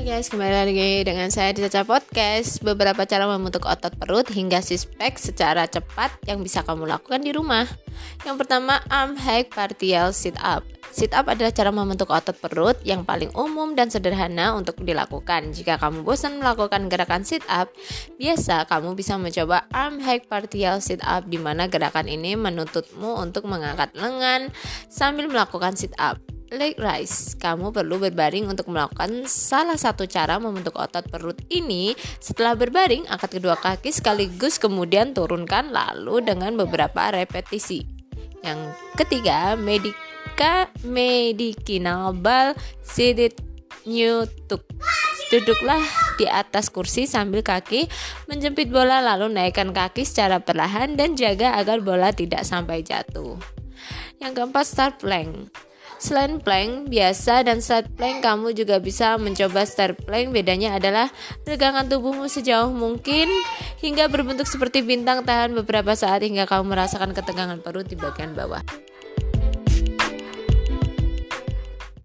guys, kembali lagi dengan saya di Caca Podcast. Beberapa cara membentuk otot perut hingga six pack secara cepat yang bisa kamu lakukan di rumah. Yang pertama, arm hike partial sit up. Sit up adalah cara membentuk otot perut yang paling umum dan sederhana untuk dilakukan. Jika kamu bosan melakukan gerakan sit up Biasa kamu bisa mencoba arm hike partial sit up di mana gerakan ini menuntutmu untuk mengangkat lengan sambil melakukan sit up leg rise. Kamu perlu berbaring untuk melakukan salah satu cara membentuk otot perut ini. Setelah berbaring, angkat kedua kaki sekaligus kemudian turunkan lalu dengan beberapa repetisi. Yang ketiga, medika medicinal ball seated new tuk. Duduklah di atas kursi sambil kaki menjepit bola lalu naikkan kaki secara perlahan dan jaga agar bola tidak sampai jatuh. Yang keempat, start plank. Selain plank biasa dan side plank, kamu juga bisa mencoba start plank. Bedanya adalah regangkan tubuhmu sejauh mungkin hingga berbentuk seperti bintang tahan beberapa saat hingga kamu merasakan ketegangan perut di bagian bawah.